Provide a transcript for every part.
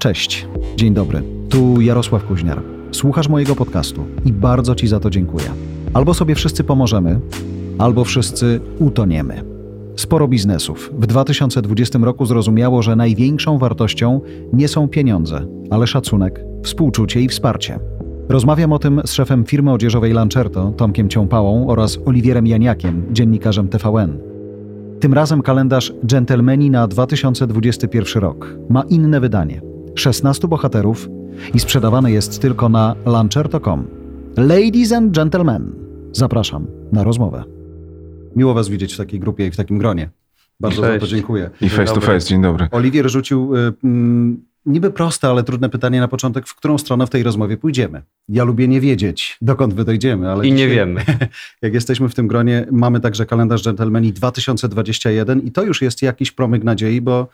Cześć, dzień dobry. Tu Jarosław Kuźniar. Słuchasz mojego podcastu i bardzo Ci za to dziękuję. Albo sobie wszyscy pomożemy, albo wszyscy utoniemy. Sporo biznesów w 2020 roku zrozumiało, że największą wartością nie są pieniądze, ale szacunek, współczucie i wsparcie. Rozmawiam o tym z szefem firmy odzieżowej Lancerto, Tomkiem Ciąpałą oraz Oliwierem Janiakiem, dziennikarzem TVN. Tym razem kalendarz Gentlemani na 2021 rok ma inne wydanie. 16 bohaterów i sprzedawane jest tylko na lancerto.com. Ladies and gentlemen, zapraszam na rozmowę. Miło Was widzieć w takiej grupie i w takim gronie. Bardzo Cześć. za to dziękuję. I face to face, dzień dobry. Oliwier rzucił y, mm, niby proste, ale trudne pytanie na początek, w którą stronę w tej rozmowie pójdziemy. Ja lubię nie wiedzieć, dokąd wy dojdziemy. Ale I nie wiemy. Jak jesteśmy w tym gronie, mamy także kalendarz Gentlemani 2021 i to już jest jakiś promyk nadziei, bo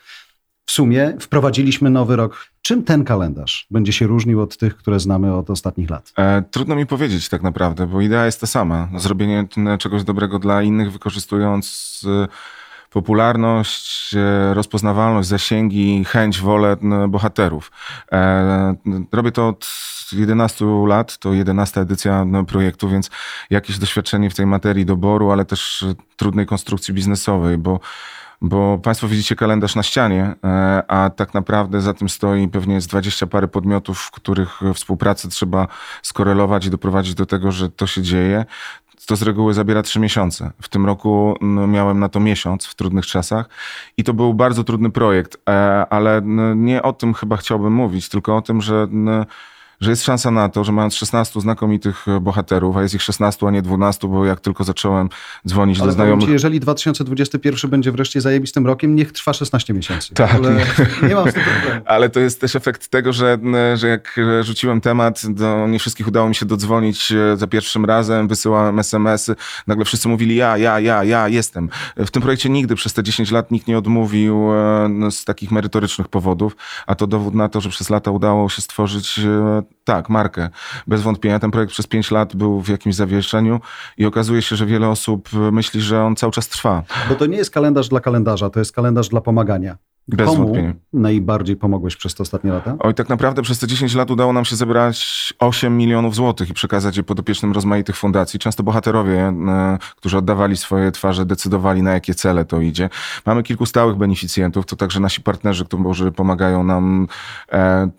w sumie wprowadziliśmy nowy rok. Czym ten kalendarz będzie się różnił od tych, które znamy od ostatnich lat? E, trudno mi powiedzieć tak naprawdę, bo idea jest ta sama. Zrobienie czegoś dobrego dla innych, wykorzystując e, popularność, e, rozpoznawalność, zasięgi, chęć, wolę bohaterów. E, robię to od 11 lat, to 11 edycja projektu, więc jakieś doświadczenie w tej materii doboru, ale też trudnej konstrukcji biznesowej, bo bo Państwo widzicie kalendarz na ścianie, e, a tak naprawdę za tym stoi pewnie jest dwadzieścia parę podmiotów, w których współpracę trzeba skorelować i doprowadzić do tego, że to się dzieje. To z reguły zabiera trzy miesiące. W tym roku no, miałem na to miesiąc w trudnych czasach i to był bardzo trudny projekt, e, ale nie o tym chyba chciałbym mówić, tylko o tym, że że jest szansa na to, że mając 16 znakomitych e, bohaterów, a jest ich 16, a nie 12, bo jak tylko zacząłem dzwonić Ale do znajomych... Ci, jeżeli 2021 będzie wreszcie zajebistym rokiem, niech trwa 16 miesięcy. Tak. Ale nie mam z tym problemu. Ale to jest też efekt tego, że, że jak rzuciłem temat, do nie wszystkich udało mi się dodzwonić e, za pierwszym razem, wysyłałem SMS-y, nagle wszyscy mówili ja, ja, ja, ja jestem. W tym projekcie nigdy przez te 10 lat nikt nie odmówił e, no, z takich merytorycznych powodów, a to dowód na to, że przez lata udało się stworzyć tak, markę. Bez wątpienia ten projekt przez pięć lat był w jakimś zawieszeniu i okazuje się, że wiele osób myśli, że on cały czas trwa. Bo to nie jest kalendarz dla kalendarza, to jest kalendarz dla pomagania. Bez Komu wątpienia. najbardziej pomogłeś przez te ostatnie lata? Oj, tak naprawdę przez te 10 lat udało nam się zebrać 8 milionów złotych i przekazać je podopiecznym rozmaitych fundacji. Często bohaterowie, e, którzy oddawali swoje twarze, decydowali na jakie cele to idzie. Mamy kilku stałych beneficjentów, to także nasi partnerzy, którzy pomagają nam e, E,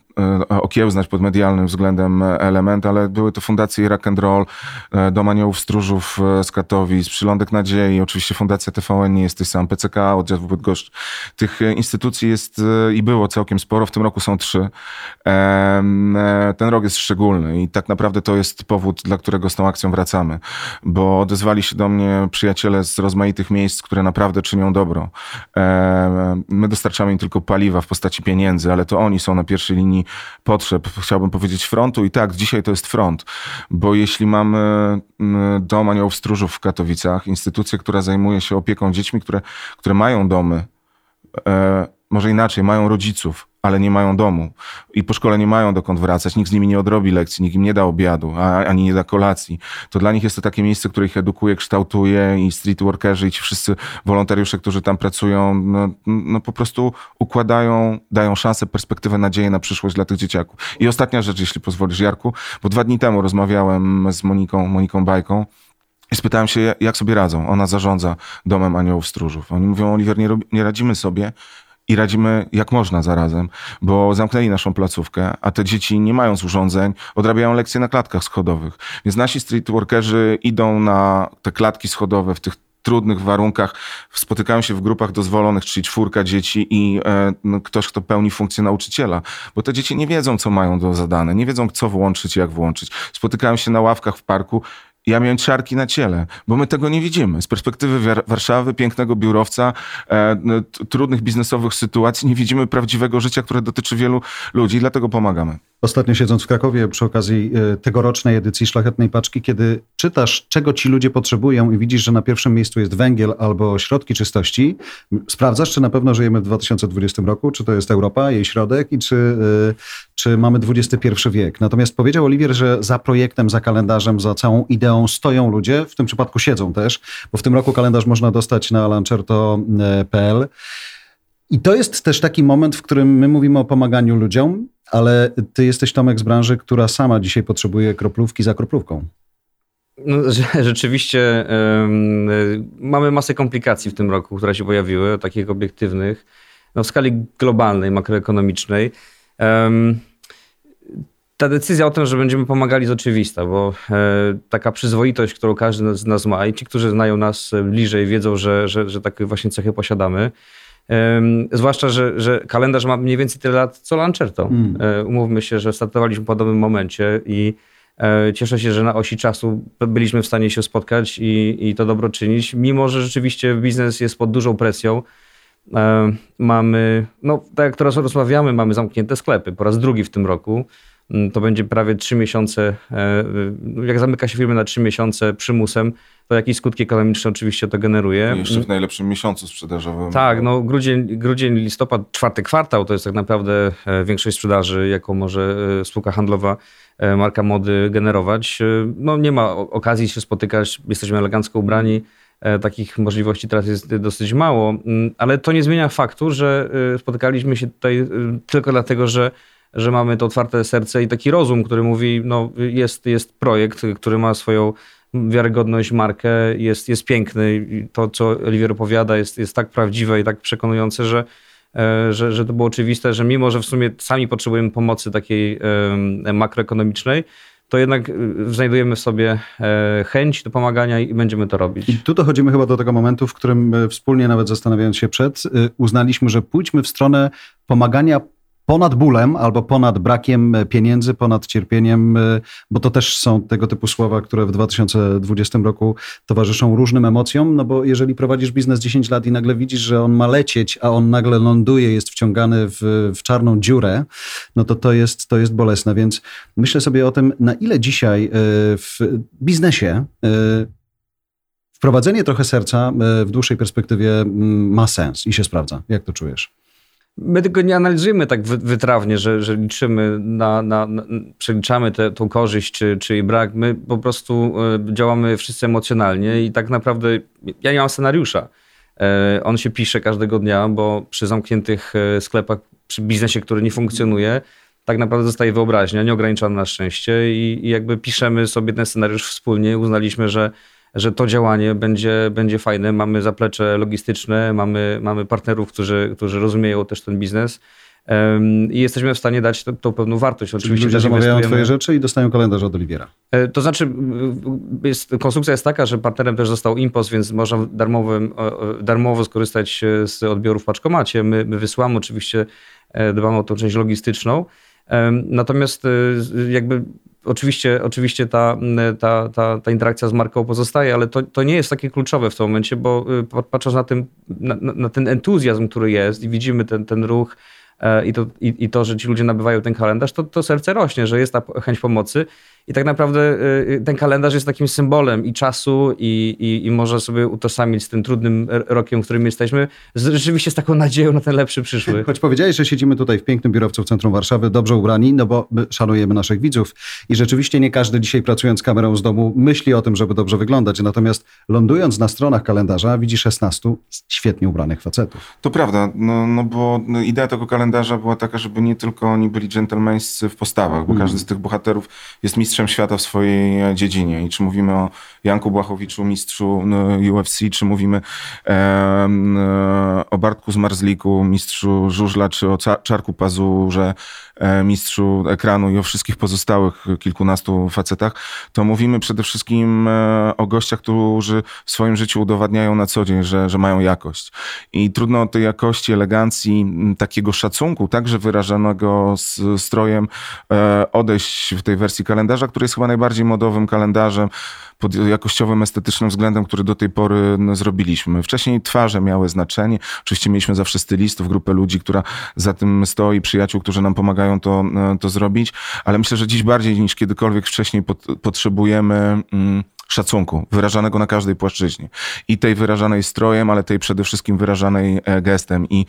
okiełznać pod medialnym względem element, ale były to fundacje Rock and Roll, e, Dom Aniołów Stróżów e, z Katowic, Przylądek Nadziei, oczywiście Fundacja TVN nie jesteś sam, PCK, oddział Bydgoszcz. Tych instytucji jest i było całkiem sporo, w tym roku są trzy. Ten rok jest szczególny i tak naprawdę to jest powód, dla którego z tą akcją wracamy, bo odezwali się do mnie przyjaciele z rozmaitych miejsc, które naprawdę czynią dobro. My dostarczamy im tylko paliwa w postaci pieniędzy, ale to oni są na pierwszej linii potrzeb, chciałbym powiedzieć frontu i tak, dzisiaj to jest front, bo jeśli mamy mm, dom aniołów stróżów w Katowicach, instytucję, która zajmuje się opieką dziećmi, które, które mają domy, e, może inaczej, mają rodziców, ale nie mają domu i po szkole nie mają dokąd wracać, nikt z nimi nie odrobi lekcji, nikt im nie da obiadu, ani nie da kolacji, to dla nich jest to takie miejsce, które ich edukuje, kształtuje i street workerzy i ci wszyscy wolontariusze, którzy tam pracują, no, no po prostu układają, dają szansę, perspektywę, nadzieję na przyszłość dla tych dzieciaków. I ostatnia rzecz, jeśli pozwolisz, Jarku, bo dwa dni temu rozmawiałem z Moniką, Moniką Bajką, i spytałem się, jak sobie radzą. Ona zarządza domem aniołów stróżów. Oni mówią, Oliver, nie, nie radzimy sobie, i radzimy jak można zarazem, bo zamknęli naszą placówkę, a te dzieci nie mając urządzeń, odrabiają lekcje na klatkach schodowych. Więc nasi streetworkerzy idą na te klatki schodowe w tych trudnych warunkach, spotykają się w grupach dozwolonych, czyli czwórka dzieci i e, no, ktoś, kto pełni funkcję nauczyciela, bo te dzieci nie wiedzą, co mają do zadane, nie wiedzą, co włączyć, jak włączyć. Spotykają się na ławkach w parku ja miałem czarki na ciele, bo my tego nie widzimy. Z perspektywy Warszawy, pięknego biurowca, e, trudnych biznesowych sytuacji, nie widzimy prawdziwego życia, które dotyczy wielu ludzi, dlatego pomagamy. Ostatnio siedząc w Krakowie przy okazji e, tegorocznej edycji Szlachetnej Paczki, kiedy czytasz, czego ci ludzie potrzebują i widzisz, że na pierwszym miejscu jest węgiel albo środki czystości, sprawdzasz, czy na pewno żyjemy w 2020 roku, czy to jest Europa, jej środek i czy, e, czy mamy XXI wiek. Natomiast powiedział Oliwier, że za projektem, za kalendarzem, za całą ideą stoją ludzie, w tym przypadku siedzą też, bo w tym roku kalendarz można dostać na lancerto.pl. I to jest też taki moment, w którym my mówimy o pomaganiu ludziom, ale ty jesteś Tomek z branży, która sama dzisiaj potrzebuje kroplówki za kroplówką. No, rzeczywiście mamy masę komplikacji w tym roku, które się pojawiły, takich obiektywnych, no, w skali globalnej, makroekonomicznej. ta decyzja o tym, że będziemy pomagali jest oczywista, bo e, taka przyzwoitość, którą każdy z nas ma i ci, którzy znają nas bliżej, wiedzą, że, że, że takie właśnie cechy posiadamy. Zwłaszcza, że, że kalendarz ma mniej więcej tyle lat co Lancerto. Mm. Umówmy się, że startowaliśmy w podobnym momencie i e, cieszę się, że na osi czasu byliśmy w stanie się spotkać i, i to dobro czynić, mimo że rzeczywiście biznes jest pod dużą presją. E, mamy, no tak jak teraz rozmawiamy, mamy zamknięte sklepy po raz drugi w tym roku. Mm, to będzie prawie trzy miesiące, jak zamyka się firmy na trzy miesiące przymusem, to jakieś skutki ekonomiczne oczywiście to generuje. I jeszcze w najlepszym miesiącu sprzedażowym. Tak, no grudzień, grudzień, listopad, czwarty kwartał to jest tak naprawdę e, większość sprzedaży, jaką może e, spółka handlowa, e, marka mody generować. No nie ma okazji się spotykać, jesteśmy elegancko ubrani. Takich możliwości teraz jest dosyć mało, mm, ale to nie zmienia faktu, że spotykaliśmy się tutaj tylko dlatego, że że mamy to otwarte serce i taki rozum, który mówi, no jest, jest projekt, który ma swoją wiarygodność, markę, jest, jest piękny. I to, co Oliwier opowiada, jest, jest tak prawdziwe i tak przekonujące, że, e, że, że to było oczywiste, że mimo, że w sumie sami potrzebujemy pomocy takiej makroekonomicznej, to jednak y, znajdujemy w sobie e, chęć do pomagania i będziemy to robić. I tu dochodzimy chyba do tego momentu, w którym e, wspólnie, nawet zastanawiając się przed, uznaliśmy, że pójdźmy w stronę pomagania ponad bólem albo ponad brakiem pieniędzy, ponad cierpieniem, y, bo to też są tego typu słowa, które w 2020 roku towarzyszą różnym emocjom, no bo jeżeli prowadzisz biznes 10 lat i nagle widzisz, że on ma lecieć, a on nagle ląduje, jest wciągany w, w czarną dziurę, no to to jest, to jest bolesne, więc myślę sobie o tym, na ile dzisiaj y, w biznesie wprowadzenie trochę serca w dłuższej perspektywie mm, ma sens i się sprawdza. Jak to czujesz? My tego nie analizujemy tak wytrawnie, że, że liczymy na, na, na przeliczamy tę korzyść czy, czy jej brak. My po prostu e, działamy wszyscy emocjonalnie i tak naprawdę ja nie mam scenariusza. E, on się pisze każdego dnia, bo przy zamkniętych e, sklepach, przy biznesie, który nie funkcjonuje, tak naprawdę zostaje wyobraźnia, nieograniczona na szczęście i, i jakby piszemy sobie ten scenariusz wspólnie. Uznaliśmy, że że to działanie będzie, będzie fajne. Mamy zaplecze logistyczne, mamy, mamy partnerów, którzy, którzy rozumieją też ten biznes. I jesteśmy w stanie dać tą pewną wartość. Czyli Oczywiście ludzie zamawiają twoje rzeczy i dostają kalendarz od Oliwiera. E, to znaczy, jest, konstrukcja jest taka, że partnerem też został Impos, więc można darmowym, darmowo skorzystać z odbioru w paczkomacie. My, my wysyłamy oczywiście, e, dbamy o tą część logistyczną. Natomiast e, jakby Oczywiście, oczywiście ta, ta, ta, ta interakcja z marką pozostaje, ale to, to nie jest takie kluczowe w tym momencie, bo y, patrząc na, tym, na, na ten entuzjazm, który jest i widzimy ten, ten ruch, e, i to, i, i, to, że ci ludzie nabywają ten kalendarz, to, to serce rośnie, że jest ta chęć pomocy. I tak naprawdę y, y, ten kalendarz jest takim symbolem i czasu, i, i, i może sobie utożsamić z tym trudnym rokiem, w którym jesteśmy, rzeczywiście z taką nadzieją na ten lepszy przyszły. Choć powiedziałeś, że siedzimy tutaj w pięknym biurowcu w centrum Warszawy, dobrze ubrani, no bo szanujemy naszych widzów i rzeczywiście nie każdy dzisiaj pracując z kamerą z domu myśli o tym, żeby dobrze wyglądać. Natomiast lądując na stronach kalendarza widzi 16 świetnie ubranych facetów. To prawda, no, no bo idea tego kalendarza była taka, żeby nie tylko oni byli dżentelmeńscy w postawach, bo mm. każdy z tych bohaterów jest mistrzem mistrzem świata w swojej e, dziedzinie. I czy mówimy o Janku Błachowiczu, mistrzu UFC, czy mówimy e, o Bartku Zmarzliku, mistrzu żużla, czy o Czarku Pazurze, mistrzu ekranu i o wszystkich pozostałych kilkunastu facetach, to mówimy przede wszystkim e, o gościach, którzy w swoim życiu udowadniają na co dzień, że, że mają jakość. I trudno od tej jakości, elegancji, takiego szacunku, także wyrażanego z strojem, odejść w tej wersji kalendarza, który jest chyba najbardziej modowym kalendarzem pod jakościowym, estetycznym względem, który do tej pory no, zrobiliśmy. Wcześniej twarze miały znaczenie. Oczywiście mieliśmy zawsze stylistów, grupę ludzi, która za tym stoi, przyjaciół, którzy nam pomagają to, e, to zrobić, ale myślę, że dziś bardziej niż kiedykolwiek wcześniej pot, potrzebujemy mm, szacunku, wyrażanego na każdej płaszczyźnie. I tej wyrażanej strojem, ale tej przede wszystkim wyrażanej e, gestem. I,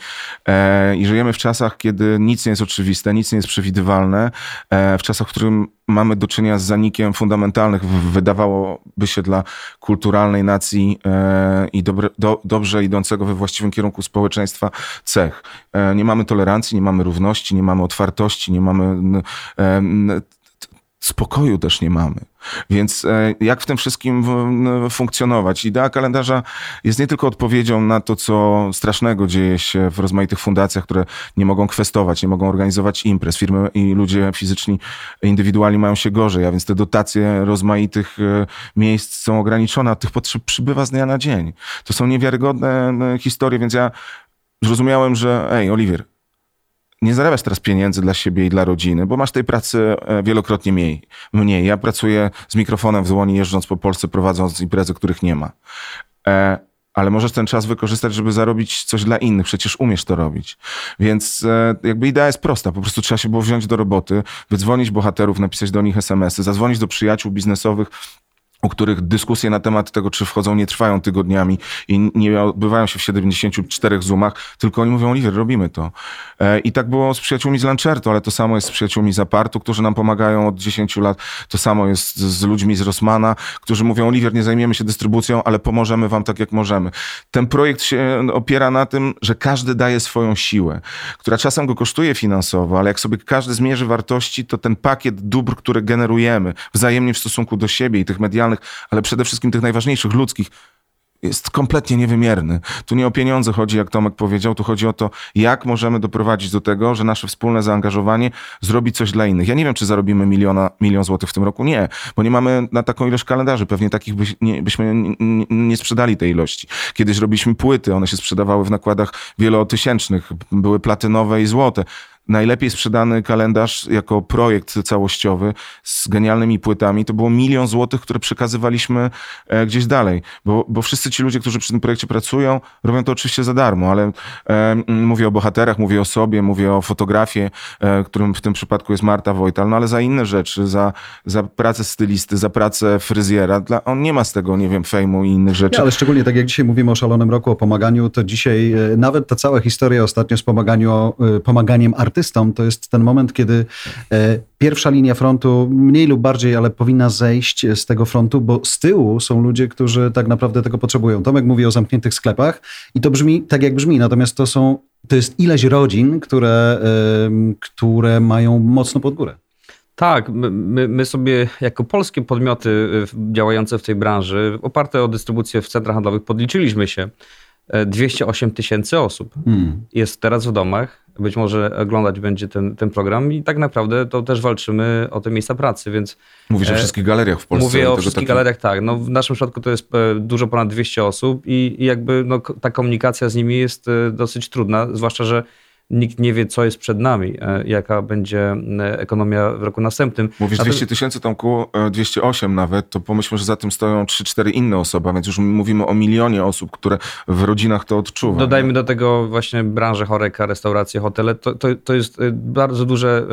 e, i żyjemy w czasach, kiedy nic nie jest oczywiste, nic nie jest przewidywalne, e, w czasach, w którym mamy do czynienia z zanikiem fundamentalnych, wydawałoby się dla kulturalnej nacji e, i dobre, do, dobrze idącego we właściwym kierunku społeczeństwa cech. E, nie mamy tolerancji, nie mamy równości, nie mamy otwartości, nie mamy e, spokoju też nie mamy. Więc e, jak w tym wszystkim funkcjonować? Idea kalendarza jest nie tylko odpowiedzią na to, co strasznego dzieje się w rozmaitych fundacjach, które nie mogą kwestować, nie mogą organizować imprez. Firmy i ludzie fizyczni, indywidualni mają się gorzej, a więc te dotacje rozmaitych e, miejsc są ograniczone, a tych potrzeb przybywa z dnia na dzień. To są niewiarygodne historie, więc ja zrozumiałem, że ej, Oliwier, nie zarabiasz teraz pieniędzy dla siebie i dla rodziny, bo masz tej pracy e, wielokrotnie mniej. mniej. Ja pracuję z mikrofonem w dłoni, jeżdżąc po Polsce, prowadząc imprezy, których nie ma. E, ale możesz ten czas wykorzystać, żeby zarobić coś dla innych. Przecież umiesz to robić. Więc e, jakby idea jest prosta. Po prostu trzeba się było wziąć do roboty, wydzwonić bohaterów, napisać do nich SMS-y, zadzwonić do przyjaciół biznesowych, u których dyskusje na temat tego, czy wchodzą, nie trwają tygodniami i nie odbywają się w 74 zoomach, tylko oni mówią, Oliver, robimy to. E, I tak było z przyjaciółmi z Lancerto, ale to samo jest z przyjaciółmi z Apartu, którzy nam pomagają od 10 lat. To samo jest z ludźmi z Rossmana, którzy mówią, Oliver, nie zajmiemy się dystrybucją, ale pomożemy wam tak, jak możemy. Ten projekt się opiera na tym, że każdy daje swoją siłę, która czasem go kosztuje finansowo, ale jak sobie każdy zmierzy wartości, to ten pakiet dóbr, który generujemy wzajemnie w stosunku do siebie i tych medialnych ale przede wszystkim tych najważniejszych, ludzkich, jest kompletnie niewymierny. Tu nie o pieniądze chodzi, jak Tomek powiedział, tu chodzi o to, jak możemy doprowadzić do tego, że nasze wspólne zaangażowanie zrobi coś dla innych. Ja nie wiem, czy zarobimy miliona, milion złotych w tym roku. Nie, bo nie mamy na taką ilość kalendarzy. Pewnie takich by, nie, byśmy nie, nie, sprzedali tej ilości. Kiedyś robiliśmy płyty, one się sprzedawały w nakładach wielotysięcznych, były platynowe i złote najlepiej sprzedany kalendarz jako projekt całościowy z genialnymi płytami, to było milion złotych, które przekazywaliśmy e, gdzieś dalej. Bo, bo wszyscy ci ludzie, którzy przy tym projekcie pracują, robią to oczywiście za darmo, ale e, mówię o bohaterach, mówię o sobie, mówię o fotografii, e, którym w tym przypadku jest Marta Wojtal, no ale za inne rzeczy, za, za pracę stylisty, za pracę fryzjera, dla, on nie ma z tego, nie wiem, fejmu i innych rzeczy. Nie, ale szczególnie tak jak dzisiaj mówimy o szalonym roku, o pomaganiu, to dzisiaj e, nawet ta cała historia ostatnio z pomaganiu, e, pomaganiem artystów, artystą, to jest ten moment, kiedy e, pierwsza linia frontu mniej lub bardziej, ale powinna zejść z tego frontu, bo z tyłu są ludzie, którzy tak naprawdę tego potrzebują. Tomek mówi o zamkniętych sklepach i to brzmi tak, jak brzmi, natomiast to są, to jest ileś rodzin, które, które mają mocno pod górę. Tak, my, my, sobie jako polskie podmioty y, działające w tej branży, oparte o dystrybucję w centrach handlowych, podliczyliśmy się. 208 e, tysięcy osób hmm. jest teraz w domach być może oglądać będzie ten, ten program i tak naprawdę to też walczymy o te miejsca pracy, więc... Mówisz o e, wszystkich galeriach w Polsce? Mówię o wszystkich galeriach, tak. No, w naszym przypadku to jest e, dużo ponad 200 osób i, i jakby no, ta komunikacja z nimi jest e, dosyć trudna, zwłaszcza, że nikt nie wie, co jest przed nami, e, jaka będzie e, ekonomia w roku następnym. Mówisz 200 tysięcy, Tomku, 208 nawet, to pomyślmy, że za tym stoją 3-4 inne osoby, więc już mówimy o milionie osób, które w rodzinach to odczuwają. Dodajmy nie? do tego właśnie branżę choreka, restauracje, hotele. To, to, to jest e, bardzo duże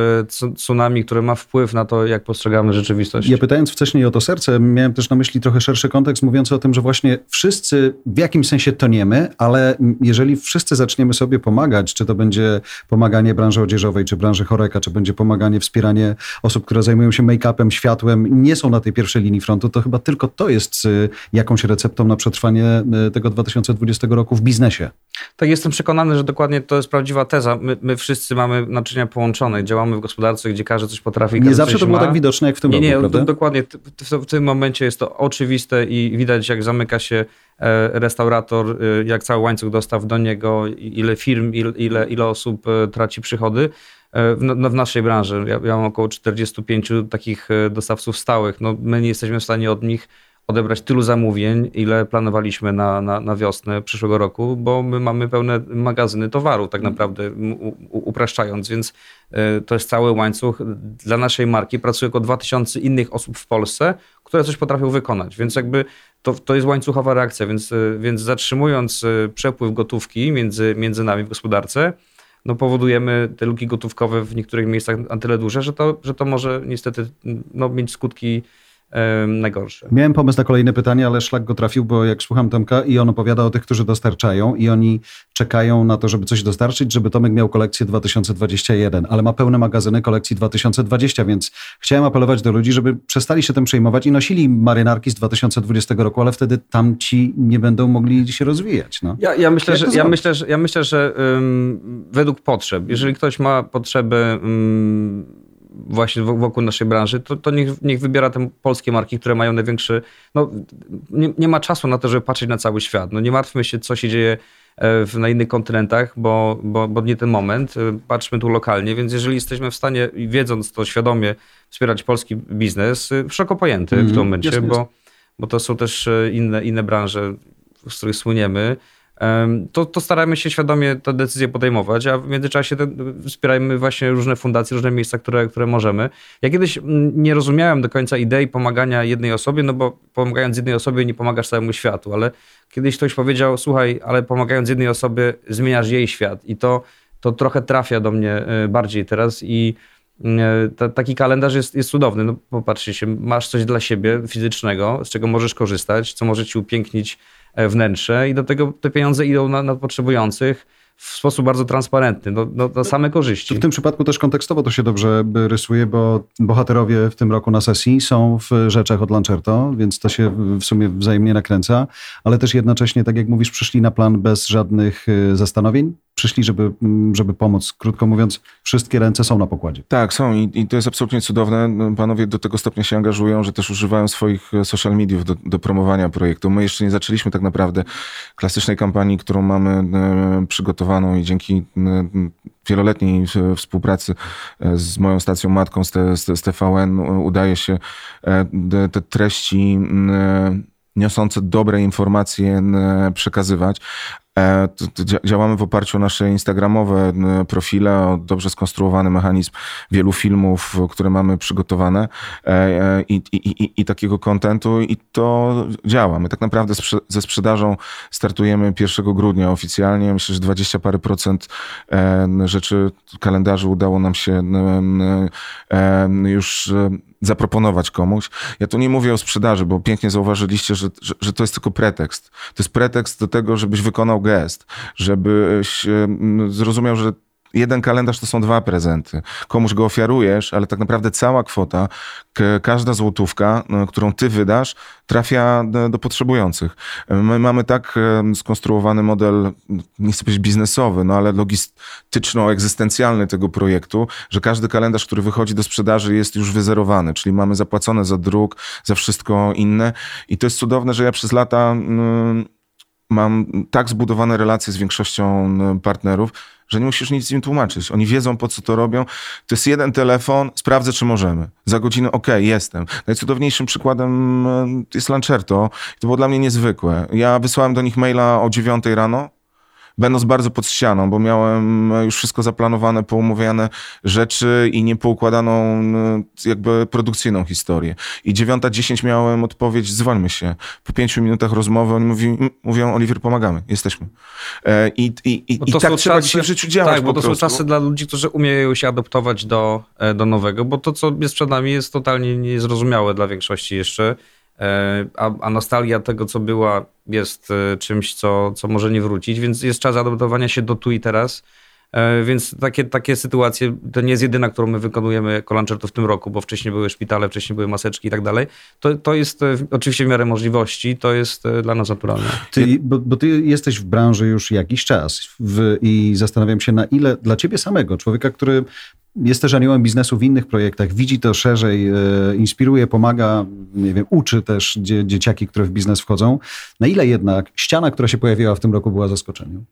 tsunami, które ma wpływ na to, jak postrzegamy rzeczywistość. Ja pytając wcześniej o to serce, miałem też na myśli trochę szerszy kontekst, mówiący o tym, że właśnie wszyscy w jakimś sensie toniemy, ale jeżeli wszyscy zaczniemy sobie pomagać, czy to będzie pomaganie branży odzieżowej, czy branży choreka, czy będzie pomaganie, wspieranie osób, które zajmują się make-upem, światłem, nie są na tej pierwszej linii frontu, to chyba tylko to jest y, jakąś receptą na przetrwanie y, tego 2020 roku w biznesie. Tak, jestem przekonany, że dokładnie to jest prawdziwa teza. My, my wszyscy mamy naczynia połączone, działamy w gospodarce, gdzie każdy coś potrafi. Nie zawsze to było tak widoczne jak w tym nie, roku, nie, prawda? dokładnie. W, w, tym momencie jest to oczywiste i widać, jak zamyka się restaurator, e, jak cały łańcuch dostaw do niego, ile firm, ile, ile osób e, traci przychody. W, no, w naszej branży, ja, ja mam około 45 takich dostawców stałych. No, my nie jesteśmy w stanie od nich odebrać tylu zamówień, ile planowaliśmy na, na, na wiosnę przyszłego roku, bo my mamy pełne magazyny towaru, tak mm. naprawdę upraszczając, więc e, to jest cały łańcuch. Dla naszej marki pracuje około 2000 innych osób w Polsce, które coś potrafią wykonać, więc jakby to, to jest łańcuchowa reakcja, więc, e, więc zatrzymując e, przepływ gotówki między, między nami w gospodarce, no powodujemy te luki gotówkowe w niektórych miejscach na tyle duże, że to, że to może niestety no, mieć skutki najgorsze. Miałem pomysł na kolejne pytanie, ale szlak go trafił, bo jak słucham Tomka i on opowiada o tych, którzy dostarczają i oni czekają na to, żeby coś dostarczyć, żeby Tomek miał kolekcję 2021, ale ma pełne magazyny kolekcji 2020, więc chciałem apelować do ludzi, żeby przestali się tym przejmować i nosili marynarki z 2020 roku, ale wtedy tamci nie będą mogli się rozwijać. No. Ja, ja, myślę, że, ja, myślę, że, ja myślę, że um, według potrzeb, jeżeli ktoś ma potrzeby um, właśnie wokół naszej branży, to, to niech, niech wybiera te polskie marki, które mają największy. No, nie, nie, ma czasu na to, żeby patrzeć na cały świat. No, nie martwmy się, co się dzieje e, w, na innych kontynentach, bo, bo, bo nie ten moment. E, patrzmy tu lokalnie, więc jeżeli jesteśmy w stanie, wiedząc to świadomie, wspierać polski biznes, e, szeroko pojęty mm, w tym mhm. momencie, bo, bo to są też inne, inne branże, z których słyniemy to, to się świadomie te decyzje podejmować, a w międzyczasie wspierajmy właśnie różne fundacje, różne miejsca, które, które możemy. Ja kiedyś mm, nie rozumiałem do końca idei pomagania jednej osobie, no bo pomagając jednej osobie nie pomagasz całemu światu, ale kiedyś ktoś powiedział, słuchaj, ale pomagając jednej osobie zmieniasz jej świat i to, to trochę trafia do mnie e, bardziej teraz i taki kalendarz jest, jest cudowny. No, popatrzcie się, masz coś dla siebie fizycznego, z czego możesz korzystać, co może ci upięknić E, wnętrze i do tego te pieniądze idą na, na potrzebujących w sposób bardzo transparentny, do, do, do same korzyści. W tym przypadku też kontekstowo to się dobrze rysuje, bo bohaterowie w tym roku na sesji są w rzeczach od Lancerto, więc to się w sumie wzajemnie nakręca, ale też jednocześnie, tak jak mówisz, przyszli na plan bez żadnych e, zastanowień, przyszli, żeby, mm, żeby pomóc. Krótko mówiąc, wszystkie ręce są na pokładzie. Tak, są i, i, to jest absolutnie cudowne. Panowie do tego stopnia się angażują, że też używają swoich e, social mediów do, do promowania projektu. My jeszcze nie zaczęliśmy tak naprawdę klasycznej kampanii, którą mamy e, przygotowaną i dzięki e, wieloletniej współpracy z moją stacją matką, z, z, z TVN, udaje się te treści niosące dobre informacje przekazywać, E, działamy w oparciu o nasze instagramowe profile, o dobrze skonstruowany mechanizm wielu filmów, które mamy przygotowane e, e, i, i, i, i takiego kontentu i to działa. My tak naprawdę ze sprzedażą startujemy 1 grudnia oficjalnie. Myślę, że 20 parę procent rzeczy kalendarzy udało nam się już zaproponować komuś. Ja tu nie mówię o sprzedaży, bo pięknie zauważyliście, że, że, że, to jest tylko pretekst. To jest pretekst do tego, żebyś wykonał gest, żebyś zrozumiał, że jeden kalendarz to są dwa prezenty. Komuś go ofiarujesz, ale tak naprawdę cała kwota, każda złotówka, no, którą ty wydasz, trafia do, potrzebujących. My mamy tak skonstruowany model, nie chcę powiedzieć biznesowy, no ale logistyczno-egzystencjalny tego projektu, że każdy kalendarz, który wychodzi do sprzedaży jest już wyzerowany, czyli mamy zapłacone za druk, za wszystko inne i to jest cudowne, że ja przez lata mam tak zbudowane relacje z większością partnerów, że nie musisz nic im tłumaczyć. Oni wiedzą, po co to robią. To jest jeden telefon, sprawdzę, czy możemy. Za godzinę, okej, okay, jestem. Najcudowniejszym przykładem e, jest Lancerto. To było dla mnie niezwykłe. Ja wysłałem do nich maila o 9 rano, będąc bardzo pod ścianą, bo miałem już wszystko zaplanowane, poumówione rzeczy i niepoukładaną no, jakby produkcyjną historię. I 9.10 miałem odpowiedź, dzwońmy się. Po pięciu minutach rozmowy oni mówi, mówią, Oliwier, pomagamy, jesteśmy. E, I, i, i, i tak trzeba dzisiaj w życiu działać Tak, bo to prostu. są czasy dla ludzi, którzy umieją się adoptować do, e, do nowego, bo to, co jest przed nami, jest totalnie niezrozumiałe dla większości jeszcze. E, a, a nostalgia tego, co była, jest e, czymś, co, co może nie wrócić, więc jest czas adaptowania się do tu i teraz. E, więc takie, takie sytuacje, to nie jest jedyna, którą my wykonujemy jako w tym roku, bo wcześniej były szpitale, wcześniej były maseczki i tak dalej. To, to jest oczywiście w miarę możliwości, to jest dla nas naturalne. Ty, bo, bo ty jesteś w branży już jakiś czas w, i zastanawiam się, na ile dla ciebie samego, człowieka, który jest też aniołem biznesu w innych projektach, widzi to szerzej, e, inspiruje, pomaga, nie wiem, uczy też dzie, dzieciaki, które w biznes wchodzą. Na ile jednak ściana, która się pojawiła w tym roku, była zaskoczeniem?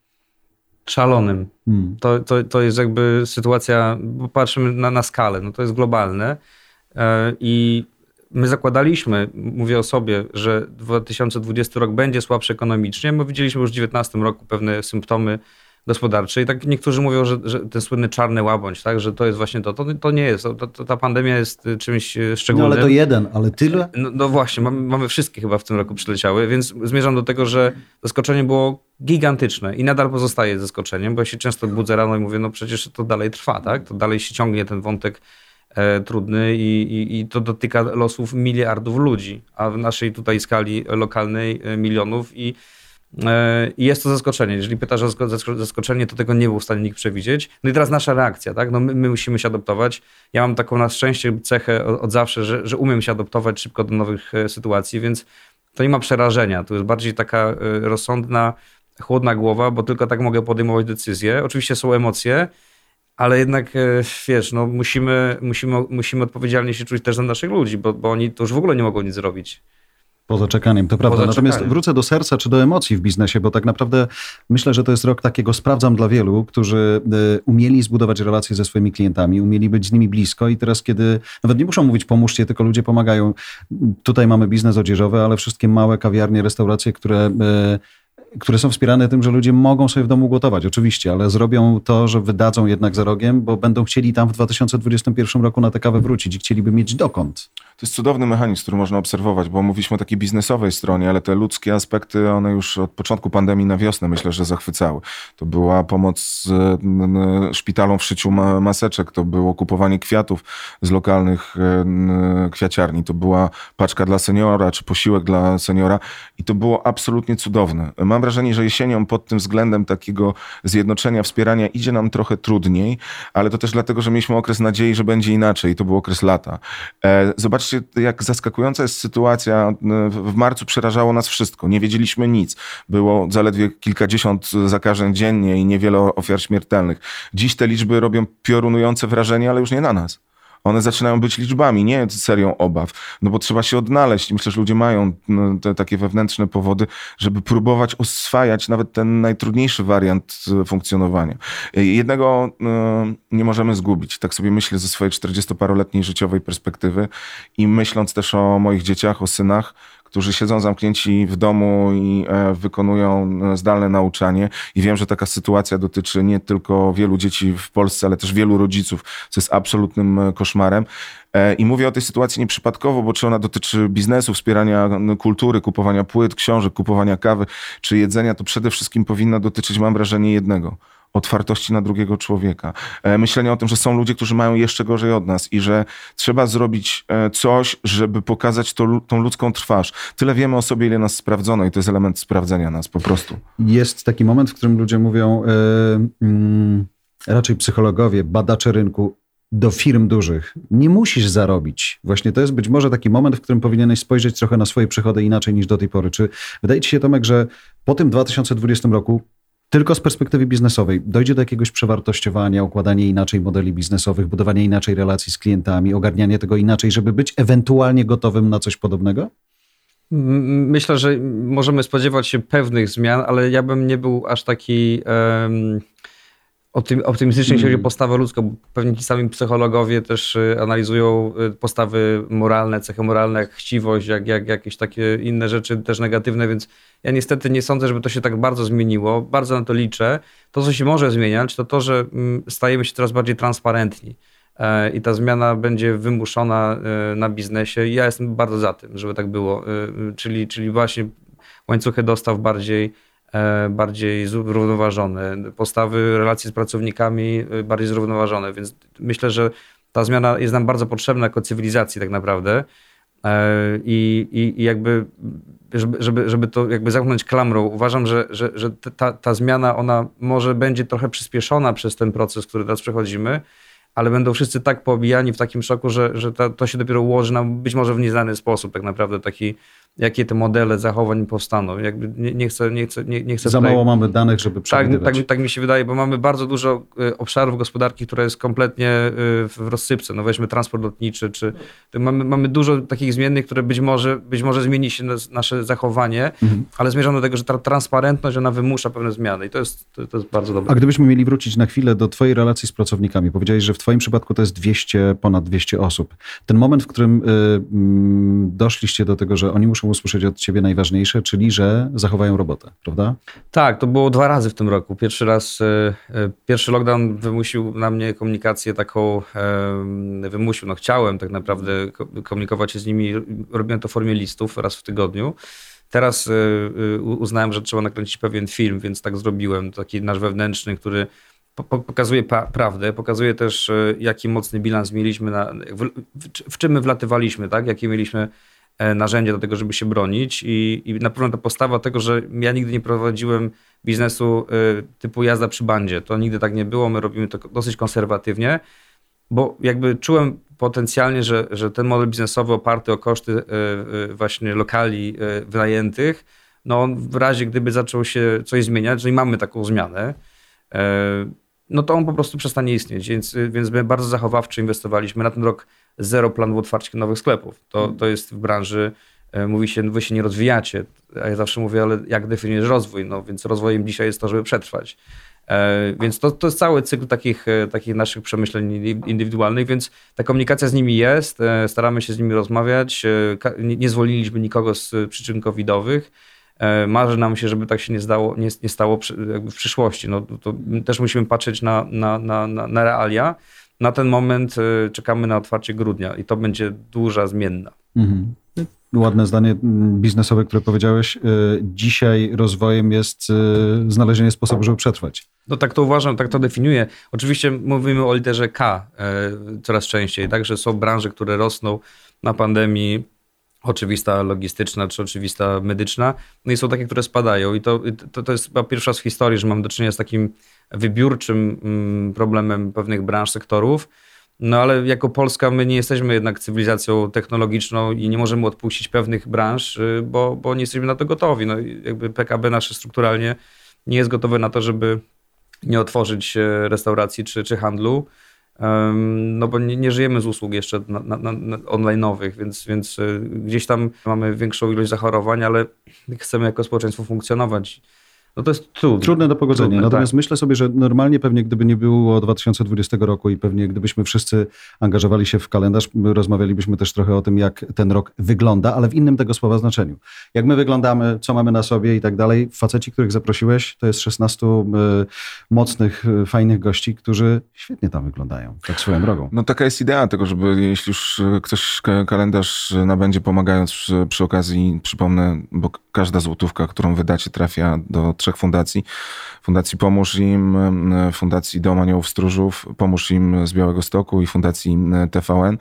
Szalonym. Hmm. To, to, to jest jakby sytuacja, bo patrzymy na, na skalę, no to jest globalne e, i my zakładaliśmy, mówię o sobie, że 2020 rok będzie słabszy ekonomicznie, bo widzieliśmy już w 2019 roku pewne symptomy gospodarczej. Tak niektórzy mówią, że, że ten słynny czarny łabądź, tak, że to jest właśnie to. To, to nie jest. To, ta pandemia jest y, czymś y, szczególnym. No ale to jeden, ale tyle? No, no właśnie, mamy, mamy, wszystkie chyba w tym roku przyleciały, więc zmierzam do tego, że zaskoczenie było gigantyczne i nadal pozostaje zaskoczeniem, bo ja się często budzę rano i mówię, no przecież to dalej trwa, tak? To dalej się ciągnie ten wątek trudny i, i, i to dotyka losów miliardów ludzi, a w naszej tutaj skali lokalnej milionów i i jest to zaskoczenie. Jeżeli pytasz o zaskoczenie, to tego nie był w stanie nikt przewidzieć. No i teraz nasza reakcja, tak? No my, my musimy się adaptować. Ja mam taką na szczęście cechę od, zawsze, że, że umiem się adaptować szybko do nowych sytuacji, więc to nie ma przerażenia. To jest bardziej taka rozsądna, chłodna głowa, bo tylko tak mogę podejmować decyzje. Oczywiście są emocje, ale jednak e, wiesz, no musimy, musimy, musimy odpowiedzialnie się czuć też za naszych ludzi, bo, bo oni to już w ogóle nie mogą nic zrobić. Poza czekaniem, to prawda. Poza Natomiast czekaniem. wrócę do serca czy do emocji w biznesie, bo tak naprawdę myślę, że to jest rok takiego sprawdzam dla wielu, którzy e, umieli zbudować relacje ze swoimi klientami, umieli być z nimi blisko i teraz, kiedy nawet nie muszą mówić pomóżcie, tylko ludzie pomagają. Tutaj mamy biznes odzieżowy, ale wszystkie małe kawiarnie, restauracje, które e, które są wspierane tym, że ludzie mogą sobie w domu gotować, oczywiście, ale zrobią to, że wydadzą jednak za rogiem, bo będą chcieli tam w 2021 roku na tę kawę wrócić i chcieliby mieć dokąd. To jest cudowny mechanizm, który można obserwować, bo mówiliśmy o takiej biznesowej stronie, ale te ludzkie aspekty, one już od początku pandemii na wiosnę myślę, że zachwycały. To była pomoc szpitalom w szyciu maseczek, to było kupowanie kwiatów z lokalnych kwiaciarni, to była paczka dla seniora, czy posiłek dla seniora i to było absolutnie cudowne. Mam wrażenie, że jesienią pod tym względem takiego zjednoczenia, wspierania idzie nam trochę trudniej, ale to też dlatego, że mieliśmy okres nadziei, że będzie inaczej to był okres lata. E, zobaczcie, jak zaskakująca jest sytuacja. W marcu przerażało nas wszystko. Nie wiedzieliśmy nic. Było zaledwie kilkadziesiąt zakażeń dziennie i niewiele ofiar śmiertelnych. Dziś te liczby robią piorunujące wrażenie, ale już nie na nas one zaczynają być liczbami, nie serią obaw, no bo trzeba się odnaleźć. Myślę, że ludzie mają no, te takie wewnętrzne powody, żeby próbować oswajać nawet ten najtrudniejszy wariant e, funkcjonowania. E, jednego e, nie możemy zgubić. Tak sobie myślę ze swojej 40-paroletniej życiowej perspektywy i myśląc też o moich dzieciach, o synach, którzy siedzą zamknięci w domu i e, wykonują e, zdalne nauczanie. I wiem, że taka sytuacja dotyczy nie tylko wielu dzieci w Polsce, ale też wielu rodziców, co jest absolutnym e, koszmarem. I mówię o tej sytuacji nieprzypadkowo, bo czy ona dotyczy biznesu, wspierania kultury, kupowania płyt, książek, kupowania kawy czy jedzenia, to przede wszystkim powinna dotyczyć, mam wrażenie, jednego otwartości na drugiego człowieka. E, myślenie o tym, że są ludzie, którzy mają jeszcze gorzej od nas i że trzeba zrobić e, coś, żeby pokazać to, tą ludzką twarz. Tyle wiemy o sobie, ile nas sprawdzono i to jest element sprawdzenia nas po prostu. Jest taki moment, w którym ludzie mówią, yy, yy, raczej psychologowie, badacze rynku, do firm dużych. Nie musisz zarobić. Właśnie to jest być może taki moment, w którym powinieneś spojrzeć trochę na swoje przychody inaczej niż do tej pory. Czy wydaje ci się, Tomek, że po tym 2020 roku tylko z perspektywy biznesowej dojdzie do jakiegoś przewartościowania, układania inaczej modeli biznesowych, budowania inaczej relacji z klientami, ogarniania tego inaczej, żeby być ewentualnie gotowym na coś podobnego? Myślę, że możemy spodziewać się pewnych zmian, ale ja bym nie był aż taki. Um optymistycznie, jeśli chodzi o mm. postawę ludzką. Pewnie ci sami psychologowie też y, analizują y, postawy moralne, cechy moralne, jak chciwość, jak, jak jakieś takie inne rzeczy też negatywne, więc ja niestety nie sądzę, żeby to się tak bardzo zmieniło. Bardzo na to liczę. To, co się może zmieniać, to to, że mm, stajemy się coraz bardziej transparentni e, i ta zmiana będzie wymuszona e, na biznesie. Ja jestem bardzo za tym, żeby tak było. E, czyli, czyli właśnie łańcuchy dostaw bardziej bardziej zrównoważone, postawy relacji z pracownikami e, bardziej zrównoważone, więc myślę, że ta zmiana jest nam bardzo potrzebna jako cywilizacji tak naprawdę. E, i, i, i jakby żeby, żeby, żeby to jakby zamknąć klamrą, uważam, że, że, że ta, ta zmiana ona może będzie trochę przyspieszona przez ten proces, który teraz przechodzimy, ale będą wszyscy tak poobijani w takim szoku, że, że to, to się dopiero ułoży nam być może w nieznany sposób tak naprawdę taki jakie te modele zachowań powstaną. Jakby nie, nie chcę, nie chcę, nie, nie chcę Za tutaj... mało mamy danych, żeby przewidywać. Tak, tak, tak mi się wydaje, bo mamy bardzo dużo y, obszarów gospodarki, które jest kompletnie y, w rozsypce. No weźmy transport lotniczy, czy mamy, mamy dużo takich zmiennych, które być może, być może zmieni się nasze zachowanie, mhm. ale zmierzam do tego, że ta transparentność, ona wymusza pewne zmiany i to jest, to, to jest bardzo dobre. A gdybyśmy mieli wrócić na chwilę do twojej relacji z pracownikami, powiedziałeś, że w twoim przypadku to jest 200, ponad 200 osób. Ten moment, w którym y, y, doszliście do tego, że oni muszą muszą usłyszeć od ciebie najważniejsze, czyli że zachowają robotę, prawda? Tak, to było dwa razy w tym roku. Pierwszy raz, e, e, pierwszy lockdown wymusił na mnie komunikację taką, wymusił, no chciałem tak naprawdę komunikować się z nimi, robiłem to w formie listów raz w tygodniu. Teraz e, uznałem, że trzeba nakręcić pewien film, więc tak zrobiłem, taki nasz wewnętrzny, który pokazuje pra prawdę, pokazuje też, jaki mocny bilans mieliśmy, na, w, w, czym my wlatywaliśmy, tak? jakie mieliśmy narzędzia do tego, żeby się bronić i, i na pewno ta postawa tego, że ja nigdy nie prowadziłem biznesu typu jazda przy bandzie. To nigdy tak nie było, my robimy to dosyć konserwatywnie, bo jakby czułem potencjalnie, że, że ten model biznesowy oparty o koszty e, e, właśnie lokali e, wynajętych, no on w razie gdyby zaczął się coś zmieniać, że i mamy taką zmianę, no to on po prostu przestanie istnieć, więc, więc my bardzo zachowawczo inwestowaliśmy. Na ten rok zero planów otwarcia nowych sklepów. To, to jest w branży, mówi się, wy się nie rozwijacie, a ja zawsze mówię, ale jak definiujesz rozwój? No więc rozwojem dzisiaj jest to, żeby przetrwać. E, więc to, to jest cały cykl takich, e, takich naszych przemyśleń indywidualnych, więc ta komunikacja z nimi jest, e, staramy się z nimi rozmawiać, nie zwolniliśmy nikogo z przyczyn covidowych. Marzy nam się, żeby tak się nie, zdało, nie, nie stało w przyszłości. No, to też musimy patrzeć na, na, na, na realia. Na ten moment czekamy na otwarcie grudnia i to będzie duża zmienna. Mhm ładne zdanie mm, biznesowe, które powiedziałeś. Y, dzisiaj rozwojem jest y, znalezienie sposobu, żeby przetrwać. No tak to uważam, tak to definiuję. Oczywiście mówimy o literze K y, coraz częściej, także są branże, które rosną na pandemii, oczywista logistyczna czy oczywista medyczna, no i są takie, które spadają i to, to, to jest chyba pierwsza z historii, że mam do czynienia z takim wybiórczym mm, problemem pewnych branż, sektorów, no ale jako Polska my nie jesteśmy jednak cywilizacją technologiczną i nie możemy odpuścić pewnych branż, y, bo, bo nie jesteśmy na to gotowi. No, jakby PKB nasze strukturalnie nie jest gotowe na to, żeby nie otworzyć e, restauracji czy, czy handlu. No bo nie, nie żyjemy z usług jeszcze na, na, na online'owych, więc, więc e, gdzieś tam mamy większą ilość zachorowań, ale chcemy jako społeczeństwo funkcjonować. No to jest trudne. Trudne do pogodzenia. Trudne, Natomiast tak. myślę sobie, że normalnie pewnie gdyby nie było 2020 roku i pewnie gdybyśmy wszyscy angażowali się w kalendarz, rozmawialibyśmy też trochę o tym, jak ten rok wygląda, ale w innym tego słowa znaczeniu. Jak my wyglądamy, co mamy na sobie i tak dalej. Faceci, których zaprosiłeś, to jest 16 y, mocnych, y, fajnych gości, którzy świetnie tam wyglądają, tak swoją drogą. No taka jest idea tego, żeby jeśli już ktoś kalendarz nabędzie pomagając przy, przy okazji, przypomnę, bo każda złotówka, którą wydacie trafia do trzech fundacji. Fundacji Pomóż Im, Fundacji Dom Aniołów Stróżów, Pomóż Im z Białego Stoku i Fundacji TVN,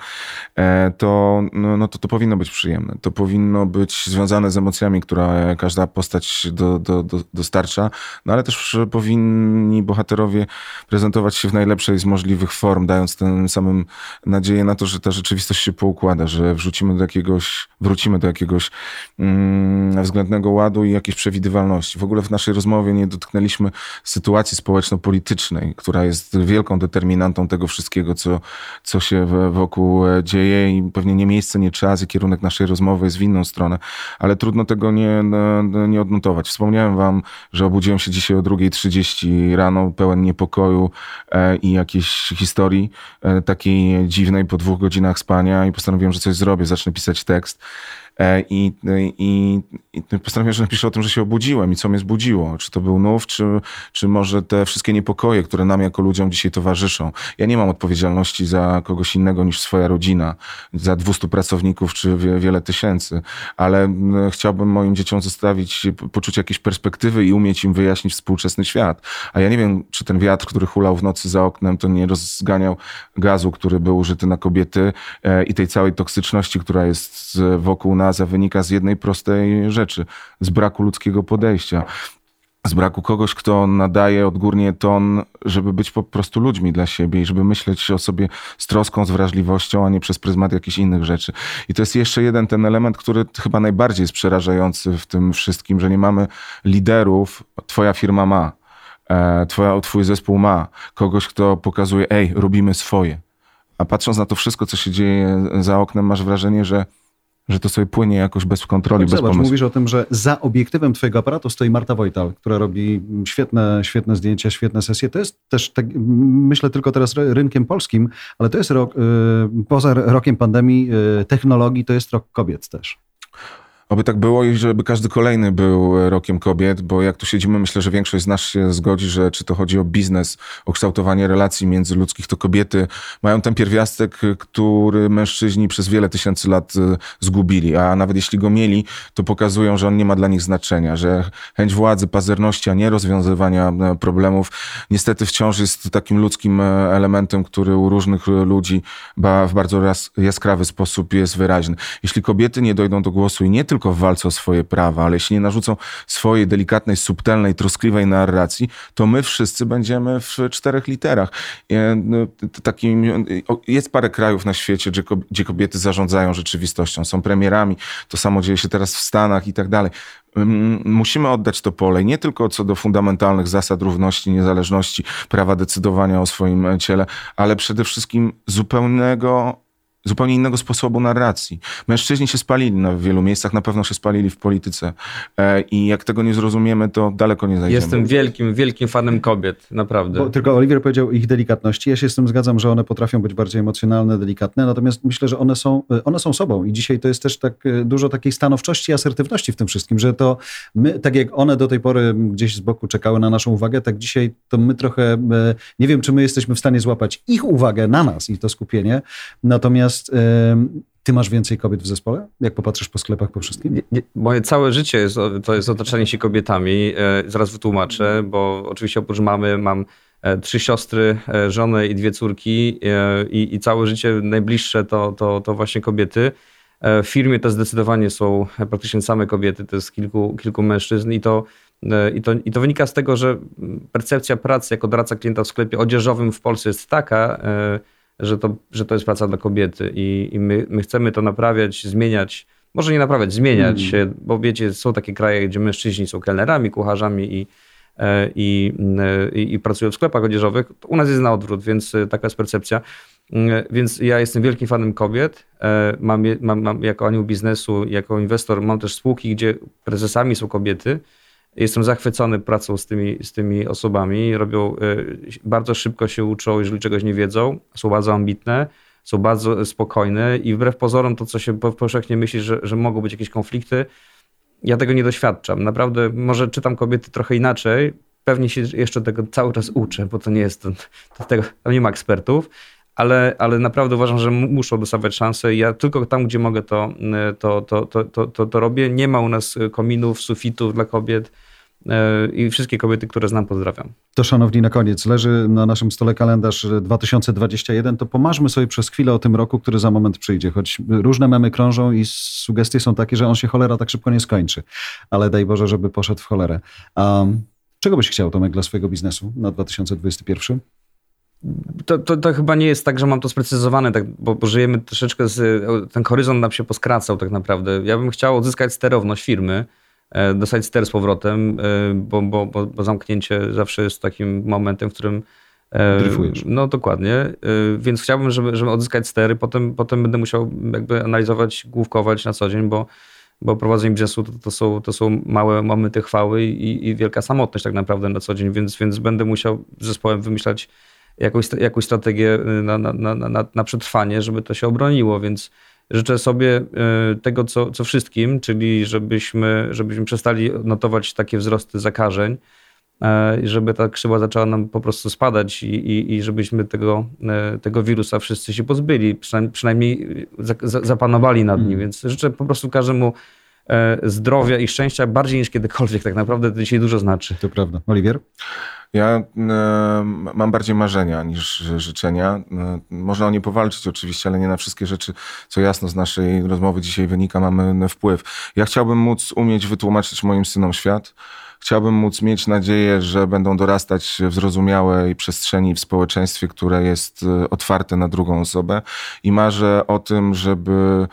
e, to, no, no to, to powinno być przyjemne. To powinno być związane z emocjami, które każda postać do, do, do, dostarcza, no ale też powinni bohaterowie prezentować się w najlepszej z możliwych form, dając tym samym nadzieję na to, że ta rzeczywistość się poukłada, że wrzucimy do jakiegoś, wrócimy do jakiegoś mm, względnego ładu i jakiejś przewidywalności. W ogóle w naszej rozmowie nie dotknęliśmy sytuacji społeczno-politycznej, która jest wielką determinantą tego wszystkiego, co, co się wokół e, dzieje i pewnie nie miejsce, nie czas i kierunek naszej rozmowy jest w inną stronę, ale trudno tego nie, nie odnotować. Wspomniałem wam, że obudziłem się dzisiaj o 2.30 rano, pełen niepokoju e, i jakiejś historii e, takiej dziwnej po dwóch godzinach spania i postanowiłem, że coś zrobię, zacznę pisać tekst. E, I, i, i postanowiłem, że napiszę o tym, że się obudziłem i co mnie zbudziło. Czy to był nów, czy, czy może te wszystkie niepokoje, które nam jako ludziom dzisiaj towarzyszą. Ja nie mam odpowiedzialności za kogoś innego niż swoja rodzina, za 200 pracowników czy wie, wiele tysięcy, ale chciałbym moim dzieciom zostawić poczucie jakiejś perspektywy i umieć im wyjaśnić współczesny świat. A ja nie wiem, czy ten wiatr, który hulał w nocy za oknem, to nie rozganiał gazu, który był użyty na kobiety e, i tej całej toksyczności, która jest wokół nas eutaza wynika z jednej prostej rzeczy, z braku ludzkiego podejścia. Z braku kogoś, kto nadaje odgórnie ton, żeby być po prostu ludźmi dla siebie i żeby myśleć o sobie z troską, z wrażliwością, a nie przez pryzmat jakichś innych rzeczy. I to jest jeszcze jeden ten element, który chyba najbardziej jest przerażający w tym wszystkim, że nie mamy liderów. Twoja firma ma, e, twoja, twój zespół ma kogoś, kto pokazuje, ej, robimy swoje. A patrząc na to wszystko, co się dzieje za oknem, masz wrażenie, że że to sobie płynie jakoś bez kontroli, bez zobacz, pomysłu. mówisz o tym, że za obiektywem twojego aparatu stoi Marta Wojtal, która robi świetne, świetne zdjęcia, świetne sesje. To jest też, tak, myślę tylko teraz rynkiem polskim, ale to jest rok, y, poza rokiem pandemii, y, technologii, to jest rok kobiet też. Oby tak było i żeby każdy kolejny był rokiem kobiet, bo jak tu siedzimy, myślę, że większość z nas się zgodzi, że czy to chodzi o biznes, o kształtowanie relacji międzyludzkich, to kobiety mają ten pierwiastek, który mężczyźni przez wiele tysięcy lat e, zgubili, a nawet jeśli go mieli, to pokazują, że on nie ma dla nich znaczenia, że chęć władzy, pazerności, a nie rozwiązywania e, problemów niestety wciąż jest takim ludzkim e, elementem, który u różnych ludzi w bardzo jaskrawy sposób jest wyraźny. Jeśli kobiety nie dojdą do głosu i nie tylko w walce o swoje prawa, ale jeśli nie narzucą swojej delikatnej, subtelnej, troskliwej narracji, to my wszyscy będziemy w czterech literach. No, takim, jest parę krajów na świecie, gdzie kobiety zarządzają rzeczywistością, są premierami, to samo dzieje się teraz w Stanach i tak dalej. Musimy oddać to pole nie tylko co do fundamentalnych zasad równości, niezależności, prawa decydowania o swoim ciele, ale przede wszystkim zupełnego zupełnie innego sposobu narracji. Mężczyźni się spalili na wielu miejscach, na pewno się spalili w polityce e, i jak tego nie zrozumiemy, to daleko nie zajdziemy. Jestem wielkim, wielkim fanem kobiet, naprawdę. Bo tylko Oliwier powiedział ich delikatności. Ja się z tym zgadzam, że one potrafią być bardziej emocjonalne, delikatne, natomiast myślę, że one są, e, one są sobą i dzisiaj to jest też tak e, dużo takiej stanowczości i asertywności w tym wszystkim, że to my, tak jak one do tej pory gdzieś z boku czekały na naszą uwagę, tak dzisiaj to my trochę, nie wiem, czy my jesteśmy w stanie złapać ich uwagę na nas i to skupienie, natomiast Natomiast ty masz więcej kobiet w zespole? Jak popatrzysz po sklepach, po wszystkim? Moje całe życie jest, to jest otaczanie się kobietami. E, zaraz wytłumaczę, bo oczywiście oprócz mamy mam e, trzy siostry, e, żonę i dwie córki i, i całe życie najbliższe to, to, to właśnie kobiety. W firmie to zdecydowanie są praktycznie same kobiety, to jest kilku, kilku mężczyzn i to, i, to, i to wynika z tego, że percepcja pracy jako doradca klienta w sklepie odzieżowym w Polsce jest taka, że to, że to jest praca dla kobiety i, i my, my chcemy to naprawiać, zmieniać. Może nie naprawiać, zmieniać, mm. bo wiecie, są takie kraje, gdzie mężczyźni są kelnerami, kucharzami i, e, i, e, i, i pracują w sklepach odzieżowych. U nas jest na odwrót, więc e, taka jest percepcja. Więc ja jestem wielkim fanem kobiet. Mam, mam, mam jako anioł biznesu, jako inwestor, mam też spółki, gdzie prezesami są kobiety. Jestem zachwycony pracą z tymi, z tymi osobami. Robią, y, bardzo szybko się uczą, jeżeli czegoś nie wiedzą, są bardzo ambitne, są bardzo spokojne i wbrew pozorom to, co się powszechnie myśli, że, że mogą być jakieś konflikty, ja tego nie doświadczam. Naprawdę, może czytam kobiety trochę inaczej, pewnie się jeszcze tego cały czas uczę, bo to nie jest, to tego, tam nie ma ekspertów, ale, ale naprawdę uważam, że muszą dostawać szansę. Ja tylko tam, gdzie mogę, to, to, to, to, to, to robię. Nie ma u nas kominów, sufitów dla kobiet i wszystkie kobiety, które znam, pozdrawiam. To szanowni, na koniec leży na naszym stole kalendarz 2021, to pomarzmy sobie przez chwilę o tym roku, który za moment przyjdzie, choć różne memy krążą i sugestie są takie, że on się cholera tak szybko nie skończy, ale daj Boże, żeby poszedł w cholerę. Um, czego byś chciał, Tomek, dla swojego biznesu na 2021? To, to, to, chyba nie jest tak, że mam to sprecyzowane, tak, bo, bo, żyjemy troszeczkę z. Ten horyzont nam się poskracał, tak naprawdę. Ja bym chciał odzyskać sterowność firmy, e, dostać ster z powrotem, e, bo, bo, bo, zamknięcie zawsze jest takim momentem, w którym. E, Dryfujesz. No dokładnie, więc chciałbym, żeby, żeby odzyskać stery, potem, potem będę musiał jakby analizować, główkować na co dzień, bo, bo prowadzenie biznesu to, to, są, to są małe momenty chwały i, i wielka samotność tak naprawdę na co dzień, więc, więc będę musiał z zespołem wymyślać jakąś, jakąś strategię y, na, na, na, na przetrwanie, żeby to się obroniło, więc życzę sobie y, tego, co, co wszystkim, czyli żebyśmy, żebyśmy przestali notować takie wzrosty zakażeń, i żeby ta krzywa zaczęła nam po prostu spadać i, i, i żebyśmy tego, y, tego wirusa wszyscy się pozbyli, przynajmniej, przynajmniej zapanowali nad nim. Mm. Więc życzę po prostu każdemu zdrowia i szczęścia bardziej niż kiedykolwiek. Tak naprawdę to dzisiaj dużo znaczy. To prawda. Oliwier? Ja e, mam bardziej marzenia niż życzenia. E, można o nie powalczyć oczywiście, ale nie na wszystkie rzeczy, co jasno z naszej rozmowy dzisiaj wynika, mamy wpływ. Ja chciałbym móc umieć wytłumaczyć moim synom świat. Chciałbym móc mieć nadzieję, że będą dorastać w zrozumiałej przestrzeni w społeczeństwie, które jest e, otwarte na drugą osobę. I marzę o tym, żeby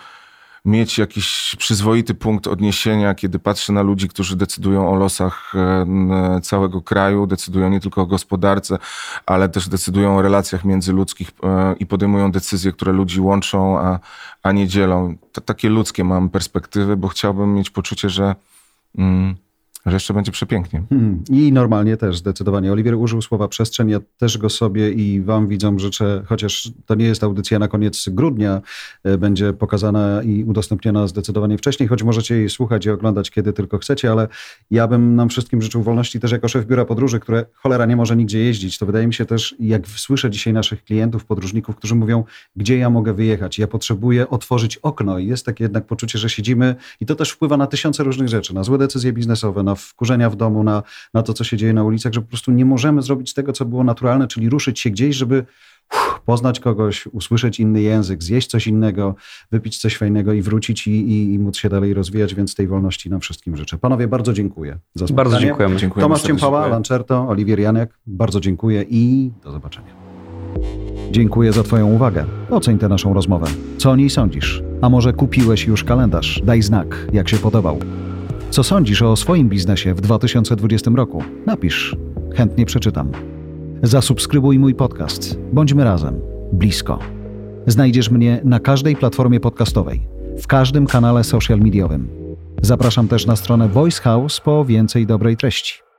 mieć jakiś przyzwoity punkt odniesienia, kiedy patrzę na ludzi, którzy decydują o losach e, całego kraju, decydują nie tylko o gospodarce, ale też decydują o relacjach międzyludzkich e, i podejmują decyzje, które ludzi łączą, a, a nie dzielą. To takie ludzkie mam perspektywy, bo chciałbym mieć poczucie, że. Mm, że jeszcze będzie przepięknie. Hmm. I normalnie też zdecydowanie. Oliwier użył słowa przestrzeń, ja też go sobie i wam widzom życzę, chociaż to nie jest audycja na koniec grudnia, e, będzie pokazana i udostępniona zdecydowanie wcześniej, choć możecie jej słuchać i oglądać kiedy tylko chcecie, ale ja bym nam wszystkim życzył wolności też jako szef biura podróży, które cholera nie może nigdzie jeździć. To wydaje mi się też, jak słyszę dzisiaj naszych klientów, podróżników, którzy mówią, gdzie ja mogę wyjechać, ja potrzebuję otworzyć okno i jest takie jednak poczucie, że siedzimy i to też wpływa na tysiące różnych rzeczy, na złe decyzje biznesowe, na wkurzenia w domu, na, na to, co się dzieje na ulicach, że po prostu nie możemy zrobić tego, co było naturalne, czyli ruszyć się gdzieś, żeby uff, poznać kogoś, usłyszeć inny język, zjeść coś innego, wypić coś fajnego i wrócić i, i, i móc się dalej rozwijać, więc tej wolności nam wszystkim życzę. Panowie, bardzo dziękuję za spotkanie. Bardzo dziękujemy. Dziękujemy Tomasz. Ciempała, Lancerto, Oliwier Janek, bardzo dziękuję i do zobaczenia. Dziękuję za Twoją uwagę. Oceń tę naszą rozmowę. Co o niej sądzisz? A może kupiłeś już kalendarz? Daj znak, jak się podobał. Co sądzisz o swoim biznesie w 2020 roku? Napisz. Chętnie przeczytam. Zasubskrybuj mój podcast. Bądźmy razem. Blisko. Znajdziesz mnie na każdej platformie podcastowej, w każdym kanale social mediowym. Zapraszam też na stronę Voice House po więcej dobrej treści.